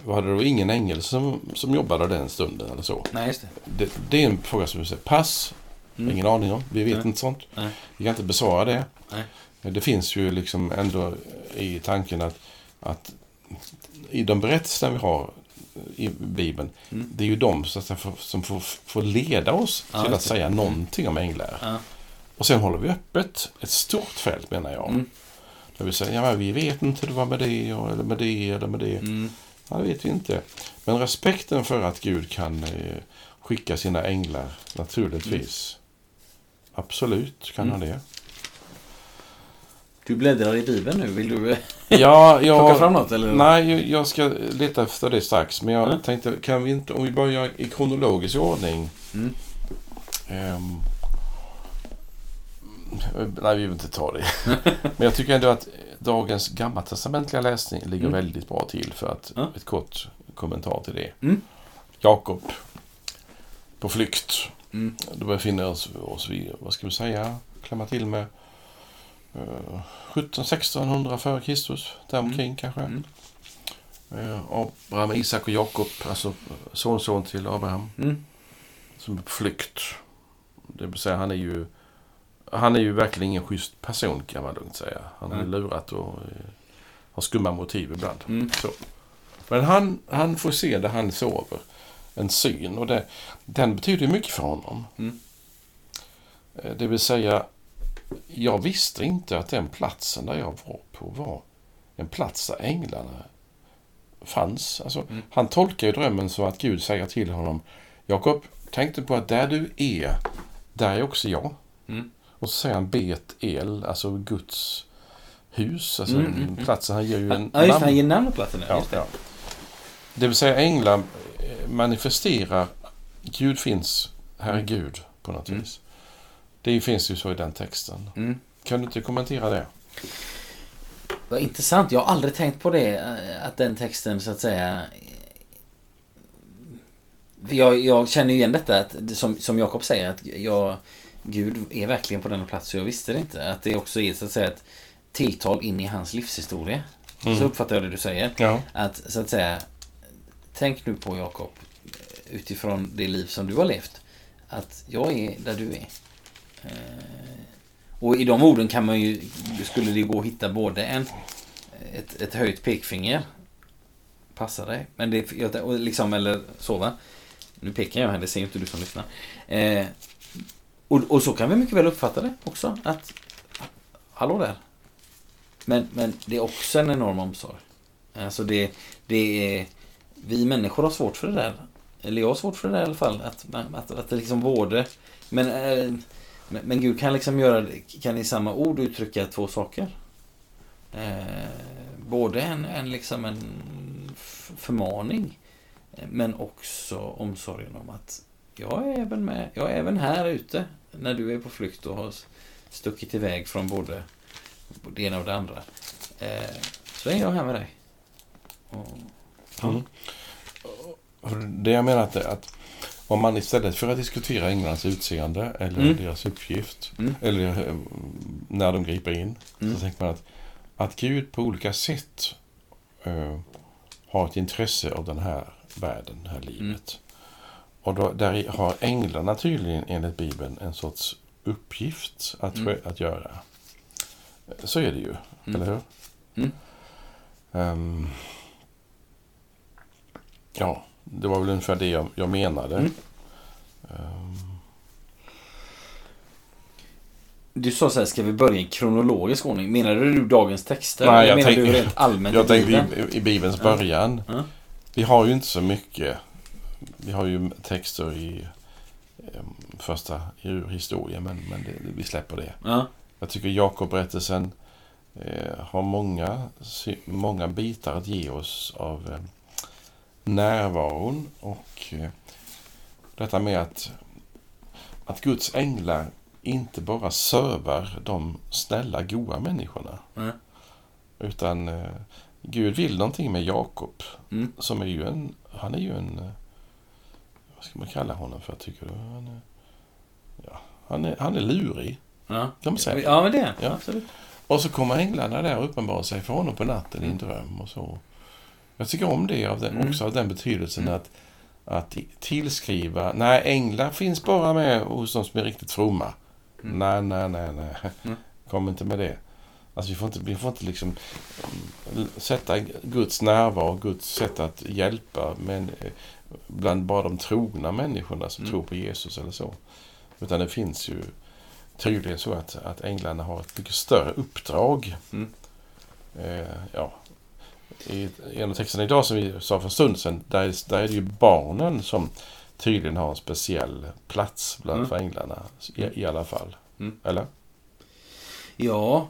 Speaker 1: var det då ingen ängel som, som jobbade den stunden eller så?
Speaker 2: nej, just det.
Speaker 1: Det, det är en fråga som vi säger, pass,
Speaker 2: Mm.
Speaker 1: ingen aning om, vi vet
Speaker 2: Nej.
Speaker 1: inte sånt.
Speaker 2: Nej.
Speaker 1: Vi kan inte besvara det.
Speaker 2: Nej.
Speaker 1: Det finns ju liksom ändå i tanken att, att i de berättelser vi har i Bibeln,
Speaker 2: Mm.
Speaker 1: det är ju de får- som får, får leda oss
Speaker 2: Ja,
Speaker 1: till att
Speaker 2: det.
Speaker 1: säga någonting om änglar.
Speaker 2: Ja.
Speaker 1: Och sen håller vi öppet ett stort fält menar jag.
Speaker 2: Mm.
Speaker 1: Där vi säger, ja vi vet inte hur det var med det eller med det eller med det.
Speaker 2: Mm.
Speaker 1: Det vet vi inte. Men respekten för att Gud kan eh, skicka sina änglar, naturligtvis. Absolut kan han det.
Speaker 2: Du bläddrar i Bibeln nu. Vill du eh,
Speaker 1: Ja,
Speaker 2: plocka
Speaker 1: jag,
Speaker 2: fram något? Eller?
Speaker 1: nej, jag- ska leta efter det strax. Men jag
Speaker 2: Mm.
Speaker 1: tänkte, kan vi inte, om vi börjar i kronologisk ordning.
Speaker 2: Mm.
Speaker 1: Ehm, nej, vi vill inte ta det. men jag tycker ändå att dagens gammaltestamentliga läsning ligger
Speaker 2: Mm.
Speaker 1: väldigt bra till för att
Speaker 2: Ja.
Speaker 1: ett kort kommentar till det.
Speaker 2: Mm.
Speaker 1: Jakob på flykt.
Speaker 2: Mm.
Speaker 1: Då befinner oss, oss vid, vad ska vi säga, klämma till med uh, 1700-1600 före Kristus, däromkring kanske.
Speaker 2: Mm.
Speaker 1: Eh, Abraham, Isak och Jakob, alltså sonson till Abraham,
Speaker 2: Mm.
Speaker 1: som är på flykt. Det vill säga, han är ju han är ju verkligen ingen schysst person kan man lugnt säga. Han har lurat och eh, har skumma motiv ibland.
Speaker 2: Mm.
Speaker 1: Så. Men han, han får se där han sover. En syn och det, den betyder mycket för honom.
Speaker 2: Mm.
Speaker 1: Eh, Det vill säga, jag visste inte att den platsen där jag var på var en plats där änglarna fanns. Alltså,
Speaker 2: Mm.
Speaker 1: Han tolkar ju drömmen så att Gud säger till honom Jakob, tänk dig på att där du är, där är också jag.
Speaker 2: Mm.
Speaker 1: Och så säger han Bet El, alltså Guds hus, alltså
Speaker 2: Mm, mm, mm.
Speaker 1: platsen. Han ger ju en
Speaker 2: Ja, just
Speaker 1: namn.
Speaker 2: Han ger namn åt platsen.
Speaker 1: Ja,
Speaker 2: Just det.
Speaker 1: ja. Det vill säga änglar eh, manifesterar Gud finns, här är Gud på något
Speaker 2: Mm.
Speaker 1: vis. Det finns ju så i den texten.
Speaker 2: Mm.
Speaker 1: Kan du inte kommentera det?
Speaker 2: Vad intressant. Jag har aldrig tänkt på det. eh, Att den texten så att säga... För Jag, jag känner ju igen detta att, som, som Jakob säger att jag, Gud är verkligen på denna plats så jag visste det inte. Att det också är så att säga ett tilltal in i hans livshistoria.
Speaker 1: Mm.
Speaker 2: Så uppfattar jag det du säger.
Speaker 1: Ja.
Speaker 2: Att så att säga Tänk nu på Jakob utifrån det liv som du har levt. Att jag är där du är. Eh, Och i de orden kan man ju, skulle det gå att hitta både en, ett, ett höjt pekfinger. Passa dig. Men det, och liksom, eller så va. Nu pekar jag här, det ser inte du som lyssnar. Eh, och, och så kan vi mycket väl uppfatta det också. Att, hallå där. Men, men det är också en enorm omsorg. Alltså det, det är, vi människor har svårt för det där. Eller jag har svårt för det där i alla fall. Att, att, att det liksom både... Men, men, men Gud kan liksom göra kan i samma ord uttrycka två saker. Eh, både en, en, liksom en förmaning. Men också omsorgen om att jag är även med. Jag är även här ute. När du är på flykt och har stuckit iväg från både det ena och det andra. Eh, så är jag här med dig. Och, ja.
Speaker 1: Mm. Det jag menar att, att om man istället för att diskutera änglarnas utseende eller
Speaker 2: Mm.
Speaker 1: deras uppgift
Speaker 2: Mm.
Speaker 1: eller eh, när de griper in
Speaker 2: Mm.
Speaker 1: så tänker man att, att Gud på olika sätt eh, har ett intresse av den här världen, det här livet. Och då, där har änglarna tydligen enligt Bibeln en sorts uppgift att,
Speaker 2: Mm.
Speaker 1: att göra. Så är det ju,
Speaker 2: Mm.
Speaker 1: eller hur?
Speaker 2: Mm.
Speaker 1: Ehm, ja, det var väl ungefär det jag, jag menade. Ehm,
Speaker 2: Du sa så här, ska vi börja i kronologisk ordning? Menade du dagens texter?
Speaker 1: Nej, jag
Speaker 2: menar
Speaker 1: tänk-
Speaker 2: du rent allmänt
Speaker 1: jag
Speaker 2: i
Speaker 1: tänkte i, i Bibelns
Speaker 2: Ja.
Speaker 1: början.
Speaker 2: Ja.
Speaker 1: Vi har ju inte så mycket. Vi har ju texter i ehm, första ur historien, men, men det, vi släpper det.
Speaker 2: Ja.
Speaker 1: Jag tycker Jakob-berättelsen eh, har många, många bitar att ge oss av eh, närvaron och eh, detta med att, att Guds änglar inte bara sövar de snälla, goa människorna.
Speaker 2: Ja.
Speaker 1: Utan eh, Gud vill någonting med Jakob.
Speaker 2: Mm.
Speaker 1: Som är ju en, han är ju en, eh, vad ska man kalla honom för tycker du? Han är, ja, han är, han är lurig.
Speaker 2: Ja.
Speaker 1: Kan man säga.
Speaker 2: ja, men det är
Speaker 1: Ja.
Speaker 2: Absolut.
Speaker 1: Och så kommer änglarna där och uppenbarar sig för honom på natten i en dröm och så. Jag tycker om det av den,
Speaker 2: Mm.
Speaker 1: också av den betydelsen
Speaker 2: Mm.
Speaker 1: att, att tillskriva, nej änglar finns bara med hos de som är riktigt fromma.
Speaker 2: Mm.
Speaker 1: Nej, nej, nej, nej.
Speaker 2: Mm.
Speaker 1: Kom inte med det. Alltså vi får inte, vi får inte liksom mm, sätta Guds närvaro, Guds sätt att hjälpa men, bland bara de trogna människorna som
Speaker 2: Mm.
Speaker 1: tror på Jesus eller så. Utan det finns ju tydligen så att, att änglarna har ett mycket större uppdrag.
Speaker 2: Mm.
Speaker 1: Eh, ja. I en av texterna idag som vi sa för en stund sedan, där, är- där är det ju barnen som tydligen har en speciell plats bland
Speaker 2: Mm.
Speaker 1: för änglarna. I, I alla fall.
Speaker 2: Mm.
Speaker 1: Eller?
Speaker 2: Ja,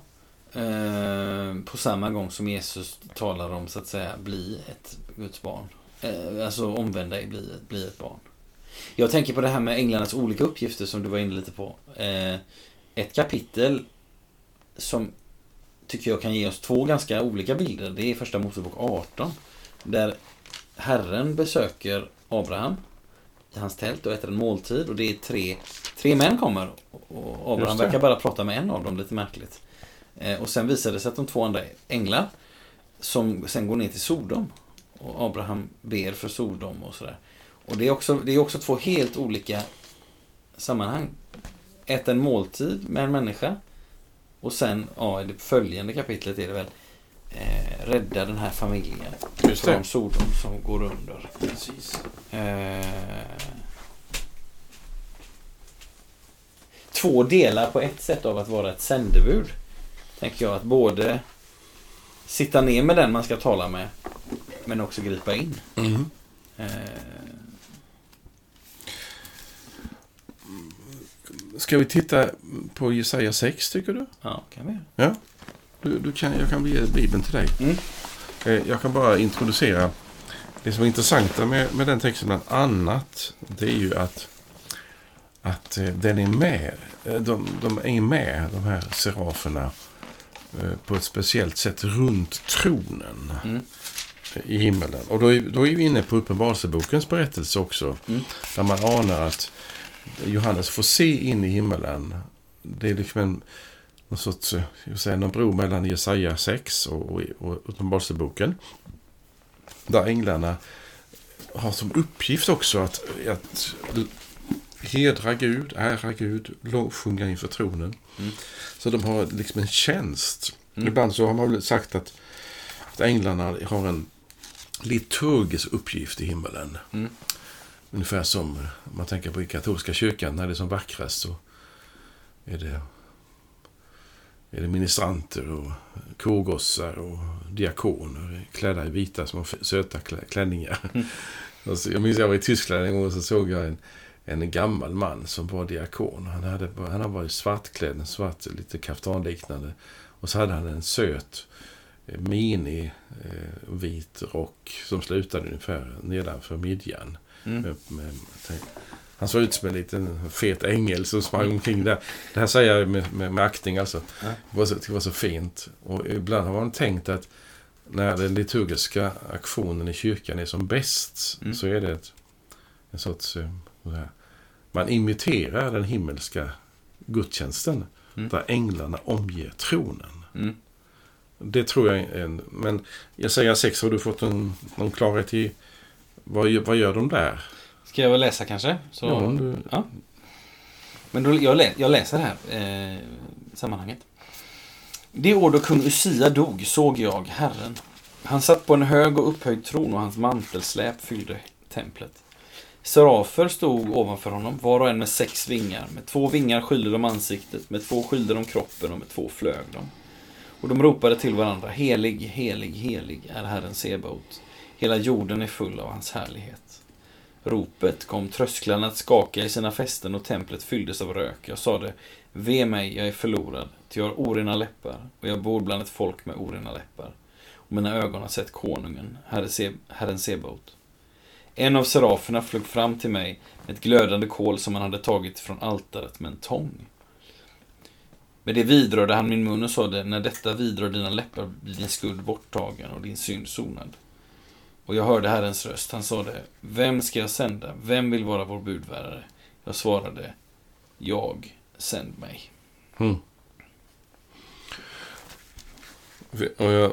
Speaker 2: eh, på samma gång som Jesus talar om så att säga bli ett Guds barn. Eh, alltså omvända dig, bli, bli ett barn. Jag tänker på det här med änglarnas olika uppgifter som du var inne lite på. Eh, ett kapitel som tycker jag kan ge oss två ganska olika bilder. Det är första Mosebok 18. Där Herren besöker Abraham i hans tält och äter en måltid och det är tre, tre män kommer. Och Abraham verkar bara prata med en av dem, lite märkligt. Eh, och sen visar det sig att de två andra är änglar som sen går ner till Sodom. Och Abraham ber för Sodom och sådär. Och det är också, det är också två helt olika sammanhang. Äta en måltid med en människa. Och sen, ja, i det följande kapitlet är det väl eh, rädda den här familjen
Speaker 1: Just det.
Speaker 2: från Sodom som går under.
Speaker 1: Precis.
Speaker 2: Eh, två delar på ett sätt av att vara ett sändebud. Tänker jag att både sitta ner med den man ska tala med men också gripa in.
Speaker 1: Mm.
Speaker 2: Eh,
Speaker 1: Ska vi titta på Jesaja 6 tycker du?
Speaker 2: ja, kan vi göra.
Speaker 1: du, du kan, jag kan ge Bibeln till dig.
Speaker 2: Mm.
Speaker 1: Eh, Jag kan bara introducera det som är intressanta med, med den texten bland annat. Det är ju att, att eh, den är med. eh, De, de är med, de här seraferna, eh, på ett speciellt sätt runt tronen
Speaker 2: Mm.
Speaker 1: I himmelen. Och då är, då är vi inne på Uppenbarelsebokens berättelse också.
Speaker 2: Mm.
Speaker 1: Där man anar att Johannes får se in i himmelen. Det är liksom en, någon sorts, eh, jag vill säga, någon bro mellan Jesaja 6 och, och, och Uppenbarelseboken. Där änglarna har som uppgift också att, att hedra Gud, ära Gud, lovsjunga inför tronen.
Speaker 2: Mm.
Speaker 1: Så de har liksom en tjänst.
Speaker 2: Mm.
Speaker 1: Ibland så har man väl sagt att, att änglarna har en liturgisk uppgift i himmelen.
Speaker 2: Mm.
Speaker 1: Ungefär som om man tänker på i katolska kyrkan när det är som vackrast så är det, är det ministranter och korgossar och diakoner klädda i vita små söta klä- klänningar.
Speaker 2: Mm.
Speaker 1: Alltså, jag minns jag var i Tyskland en gång och så såg jag en, en gammal man som var diakon. Han hade, han hade varit svartklädd, en svart, lite kaftanliknande. Och så hade han en söt eh, mini eh, vit rock som slutade ungefär nedanför midjan.
Speaker 2: Mm.
Speaker 1: Med, med, han såg ut som en liten fet ängel som sprang omkring där. Det här säger jag med, med, med aktning alltså.
Speaker 2: Ja.
Speaker 1: Det, var så, det var så fint. Och ibland har man tänkt att när den liturgiska aktionen i kyrkan är som bäst
Speaker 2: Mm.
Speaker 1: så är det ett, en sorts... eh, så här, man imiterar den himmelska gudstjänsten
Speaker 2: Mm.
Speaker 1: där änglarna omger tronen.
Speaker 2: Mm.
Speaker 1: Det tror jag en... Men jag säger sex, har du fått en, någon klarhet i vad, vad gör de där?
Speaker 2: Ska jag väl läsa kanske? Så,
Speaker 1: Ja, du,
Speaker 2: Ja. Men då, jag, lä, jag läser det här eh, sammanhanget. Det år då kung Usia dog såg jag Herren. Han satt på en hög och upphöjd tron och hans mantelsläp fyllde templet. Serafer stod ovanför honom, var och en med sex vingar. Med två vingar skyllde de ansiktet, med två skyllde de kroppen och med två flög de. Och de ropade till varandra, helig, helig, helig är Herren Sebaot. Hela jorden är full av hans härlighet. Ropet kom trösklarna att skaka i sina fästen och templet fylldes av rök. Jag sade, ve mig, jag är förlorad, ty jag har orena läppar och jag bor bland ett folk med orena läppar. Och mina ögon har sett konungen, Herren Sebaot. En av seraferna flög fram till mig med ett glödande kol som han hade tagit från altaret med en tång. Med det vidrörde han min mun och sade, när detta vidrör dina läppar blir din skuld borttagen och din synd sonad. Och jag hörde Herrens röst. Han sade, vem ska jag sända? Vem vill vara vår budbärare? Jag svarade, jag, sänd mig.
Speaker 1: Mm. Och jag,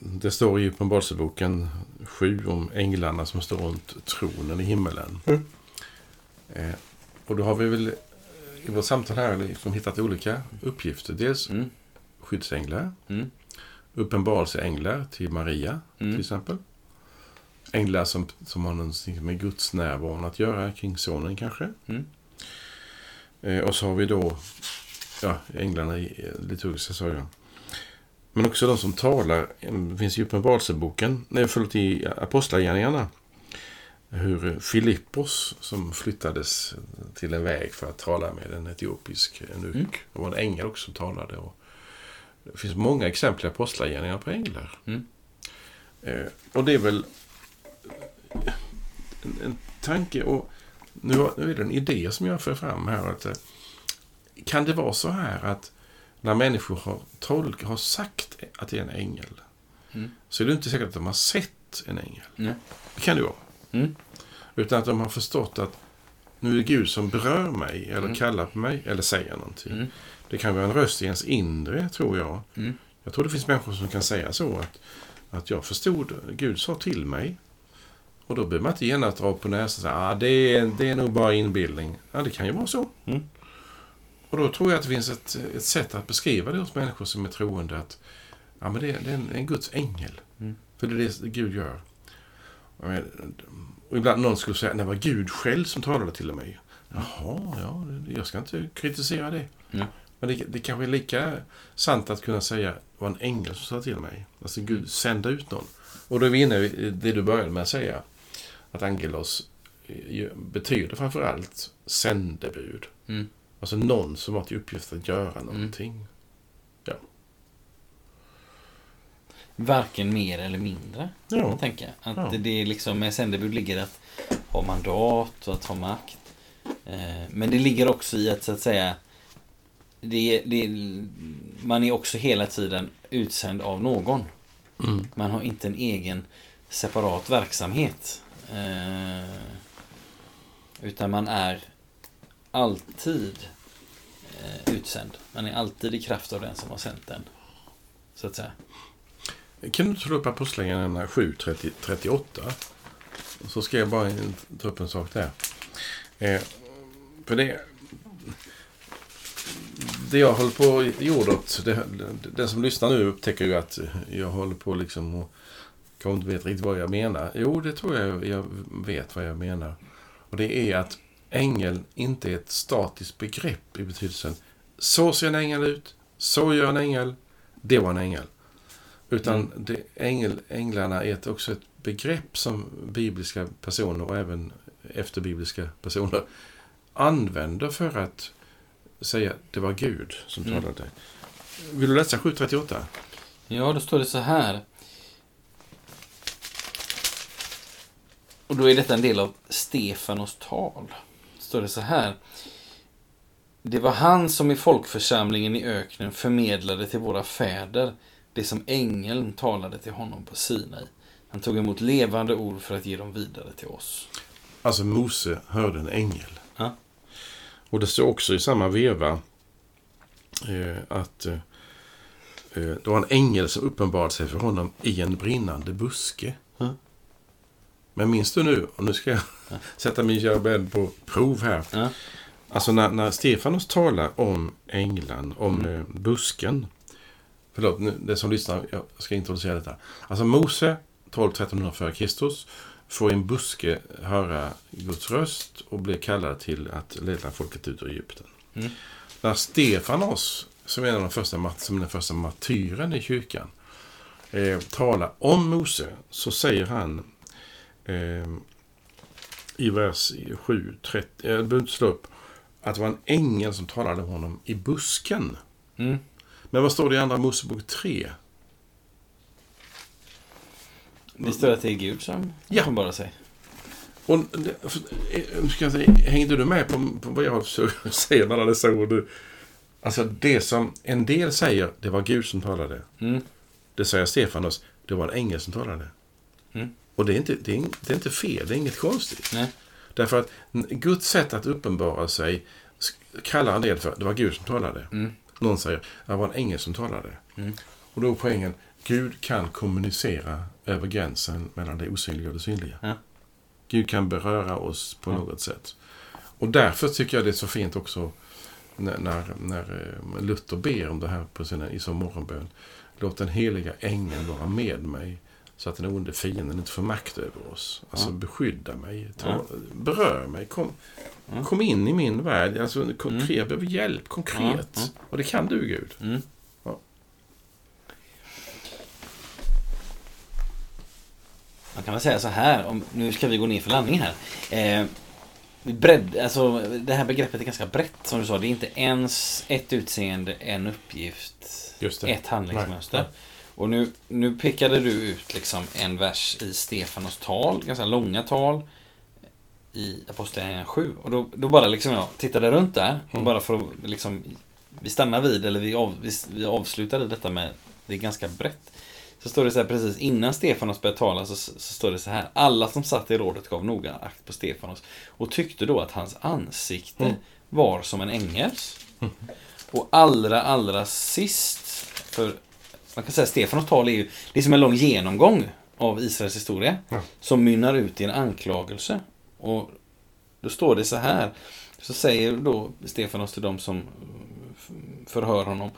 Speaker 1: det står i Uppenbarelseboken 7 om änglarna som står runt tronen i himmelen.
Speaker 2: Mm.
Speaker 1: Eh, och då har vi väl i vårt samtal här liksom hittat olika uppgifter. Dels
Speaker 2: Mm,
Speaker 1: skyddsänglar,
Speaker 2: mm,
Speaker 1: uppenbarelseänglar till Maria till
Speaker 2: mm,
Speaker 1: exempel. Änglar som, som har någonting med Guds närvaron att göra kring sonen kanske.
Speaker 2: mm,
Speaker 1: Eh, och så har vi då ja, änglarna i liturgiska sagan. Men också de som talar. Det finns i Uppenbarelseboken, nej förlåt i Apostlagärningarna. Hur Filippos som flyttades till en väg för att tala med en etiopisk enuk.
Speaker 2: Mm.
Speaker 1: Det var en ängel också som talade. Och det finns många exempel i Apostlagärningarna på änglar.
Speaker 2: Mm.
Speaker 1: Eh, och det är väl en, en tanke och nu, har- nu är det en idé som jag för fram här. Att, eh, kan det vara så här att när människor har, tolk, har sagt att det är en ängel
Speaker 2: Mm.
Speaker 1: så är det inte säkert att de har sett en ängel.
Speaker 2: Nej.
Speaker 1: Det kan det vara.
Speaker 2: Mm.
Speaker 1: Utan att de har förstått att nu är det Gud som berör mig eller
Speaker 2: Mm.
Speaker 1: kallar på mig eller säger någonting.
Speaker 2: Mm.
Speaker 1: Det kan vara en röst i ens inre, tror jag.
Speaker 2: Mm.
Speaker 1: Jag tror det finns människor som kan säga så att, att jag förstod, Gud sa till mig. Och då behöver man inte genast dra på näsan och säga ah, det, är, det är nog bara inbildning. Ja, det kan ju vara så.
Speaker 2: Mm.
Speaker 1: Och då tror jag att det finns ett, ett sätt att beskriva det hos människor som är troende att ja, men det, är- det är en, en Guds ängel.
Speaker 2: Mm.
Speaker 1: För det är det Gud gör. Och ibland någon skulle säga, det var Gud själv som talade till mig. Jaha, ja, jag ska inte kritisera det.
Speaker 2: Mm.
Speaker 1: Men det, det kanske är lika sant att kunna säga, det var en ängel som sa till mig. Alltså Gud sände ut någon. Och då är vi inne i det du började med att säga. Att angelos eh, betyder framförallt sändebud.
Speaker 2: Mm.
Speaker 1: Alltså någon som har till uppgift att göra någonting.
Speaker 2: Varken mer eller mindre. Kan
Speaker 1: Ja.
Speaker 2: man tänka. Att
Speaker 1: Ja.
Speaker 2: det är liksom med sändebud ligger att ha mandat och att ha makt. Eh, Men det ligger också i att så att säga det, det, man är också hela tiden utsänd av någon.
Speaker 1: Mm.
Speaker 2: Man har inte en egen separat verksamhet. Eh, utan man är alltid eh, utsänd. Man är alltid i kraft av den som har sänt den. Så att säga.
Speaker 1: Kan du inte slå upp Apostlagärningarna 7, 30, 38? Så ska jag bara ta upp en sak där. Eh, för det... Det jag håller på och ordet, det, den som lyssnar nu upptäcker ju att jag håller på liksom och kanske inte vet riktigt vad jag menar. Jo, det tror jag jag vet vad jag menar. Och det är att ängel inte är ett statiskt begrepp i betydelsen så ser en ängel ut, så gör en ängel, det var en ängel. Utan det, ängel, änglarna är också ett begrepp som bibliska personer och även efterbibliska personer använder för att säga det var Gud som
Speaker 2: Mm.
Speaker 1: talade. Vill du läsa 738?
Speaker 2: Ja, då står det så här. Och då är detta en del av Stefanos tal. Står det så här. Det var han som i folkförsamlingen i öknen förmedlade till våra fäder det som ängeln talade till honom på Sinai. Han tog emot levande ord för att ge dem vidare till oss.
Speaker 1: Alltså Mose hörde en ängel.
Speaker 2: Ja.
Speaker 1: Och det står också i samma veva eh, att eh, eh, det var en ängel som uppenbarade sig för honom i en brinnande buske.
Speaker 2: Ja.
Speaker 1: Men minns du nu, och nu ska jag sätta min kära vän på prov här.
Speaker 2: Ja.
Speaker 1: Alltså när, när Stefanos talar om änglan, om eh, busken. Förlåt, nu, det som lyssnar, jag ska introducera detta. Alltså Mose, 12-1300 f.Kr. får i en buske höra Guds röst och blir kallad till att leda folket ut ur Egypten.
Speaker 2: Mm.
Speaker 1: När Stefanos, som är en av de första, som den första martyren i kyrkan, eh, talar om Mose så säger han eh, i vers 7, 30, jag behöver inte slå upp, att det var en ängel som talade med honom i busken.
Speaker 2: Mm.
Speaker 1: Men vad står det i Andra Mosebok 3?
Speaker 2: Det står att det är Gud som
Speaker 1: Ja.
Speaker 2: uppenbarar sig.
Speaker 1: Och, eh, ska jag säga, hängde du med på, på vad jag försöker säga med alla dessa ord? Alltså det som en del säger, det var Gud som talade.
Speaker 2: Mm.
Speaker 1: Det säger Stefanos, det var en ängel som talade.
Speaker 2: Mm.
Speaker 1: Och det är, inte, det, är, det är inte fel, det är inget konstigt.
Speaker 2: Nej.
Speaker 1: Därför att Guds sätt att uppenbara sig kallar en del för, det var Gud som talade.
Speaker 2: Mm.
Speaker 1: Någon säger, det var en ängel som talade.
Speaker 2: Mm.
Speaker 1: Och då är poängen, Gud kan kommunicera över gränsen mellan det osynliga och det synliga.
Speaker 2: Ja.
Speaker 1: Gud kan beröra oss på
Speaker 2: Ja.
Speaker 1: något sätt. Och därför tycker jag det är så fint också när, när, när eh, Luther ber om det här på sina, i sin morgonbön. Låt den heliga ängeln vara med mig Så att den onde fienden inte får makt över oss. Alltså
Speaker 2: Ja.
Speaker 1: beskydda mig, ta,
Speaker 2: Ja.
Speaker 1: berör mig, kom,
Speaker 2: Ja.
Speaker 1: kom in i min värld. Alltså, konkret,
Speaker 2: Mm.
Speaker 1: Jag behöver hjälp, konkret. Och det kan du Gud.
Speaker 2: Mm.
Speaker 1: Ja.
Speaker 2: Man kan väl säga så här, om, nu ska vi gå ner för landning här. Eh, bredd, alltså, det här begreppet är ganska brett som du sa. Det är inte ens ett utseende, en uppgift, ett handlingsmönster.
Speaker 1: Nej,
Speaker 2: Och nu, nu pekade du ut liksom en vers i Stefanos tal, ganska långa tal i Apostlagärningarna 7. Och då, då bara liksom jag tittade runt där. Och
Speaker 1: Mm.
Speaker 2: bara för att liksom, vi stannar vid, eller vi, av, vi, vi avslutar i detta med, det är ganska brett. Så står det så här precis innan Stefanos började tala så, så står det så här. Alla som satt i rådet gav noga akt på Stefanos och tyckte då att hans ansikte
Speaker 1: Mm.
Speaker 2: var som en ängels. Och allra, allra sist, för man kan säga att Stefanos tal är ju, det är som en lång genomgång av Israels historia.
Speaker 1: Ja.
Speaker 2: Som mynnar ut i en anklagelse. Och då står det så här. Så säger då Stefanos till dem som förhör honom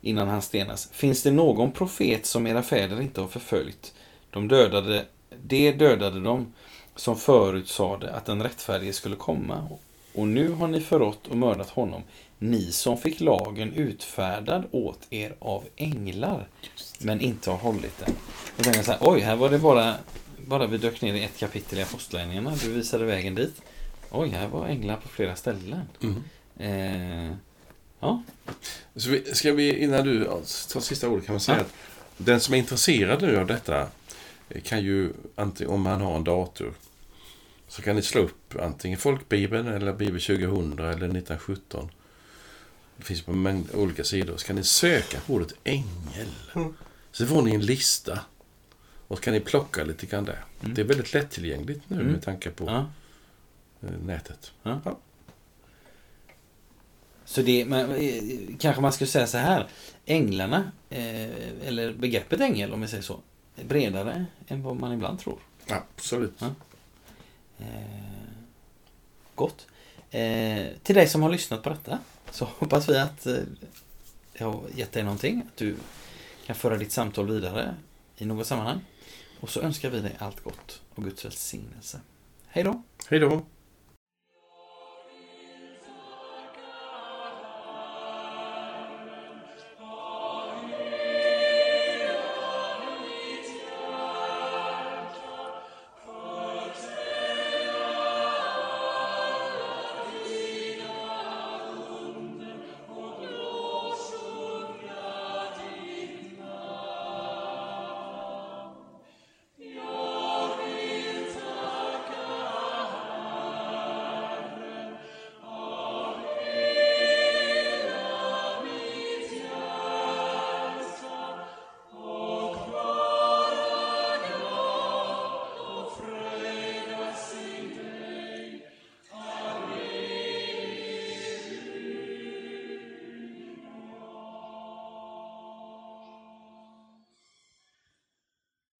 Speaker 2: innan han stenas. Finns det någon profet som era fäder inte har förföljt? De dödade, det dödade de som förutsade att den rättfärdige skulle komma. Och nu har ni förrått och mördat honom. Ni som fick lagen utfärdad åt er av änglar. Men inte har hållit den. Och tänker så här, oj, här var det bara, bara vi dök ner i ett kapitel i Apostlagärningarna. Du visade vägen dit. Oj, här var änglar på flera ställen.
Speaker 1: Mm.
Speaker 2: Eh, ja,
Speaker 1: Så vi, ska vi, innan du tar sista ordet, kan man säga
Speaker 2: Ja.
Speaker 1: att den som är intresserad nu av detta eh, kan ju, antingen, om man har en dator, så kan ni slå upp antingen Folkbibeln eller Bibel 2000 eller 1917. Det finns på en mängd olika sidor. Så kan ni söka på ordet ängel.
Speaker 2: Mm.
Speaker 1: Så får ni en lista. Och så kan ni plocka lite grann där.
Speaker 2: Mm.
Speaker 1: Det är väldigt lättillgängligt nu
Speaker 2: Mm.
Speaker 1: med tanke på
Speaker 2: ja.
Speaker 1: eh, nätet.
Speaker 2: Ja.
Speaker 1: Ja.
Speaker 2: Så det, men, eh, kanske man skulle säga så här. Änglarna, eh, eller begreppet ängel om vi säger så, är bredare än vad man ibland tror.
Speaker 1: Absolut.
Speaker 2: Ja. Eh, gott. Eh, till dig som har lyssnat på detta så hoppas vi att eh, det har gett dig någonting. Att du kan föra ditt samtal vidare i något sammanhang. Och så önskar vi dig allt gott och Guds välsignelse. Hej då!
Speaker 1: Hej då!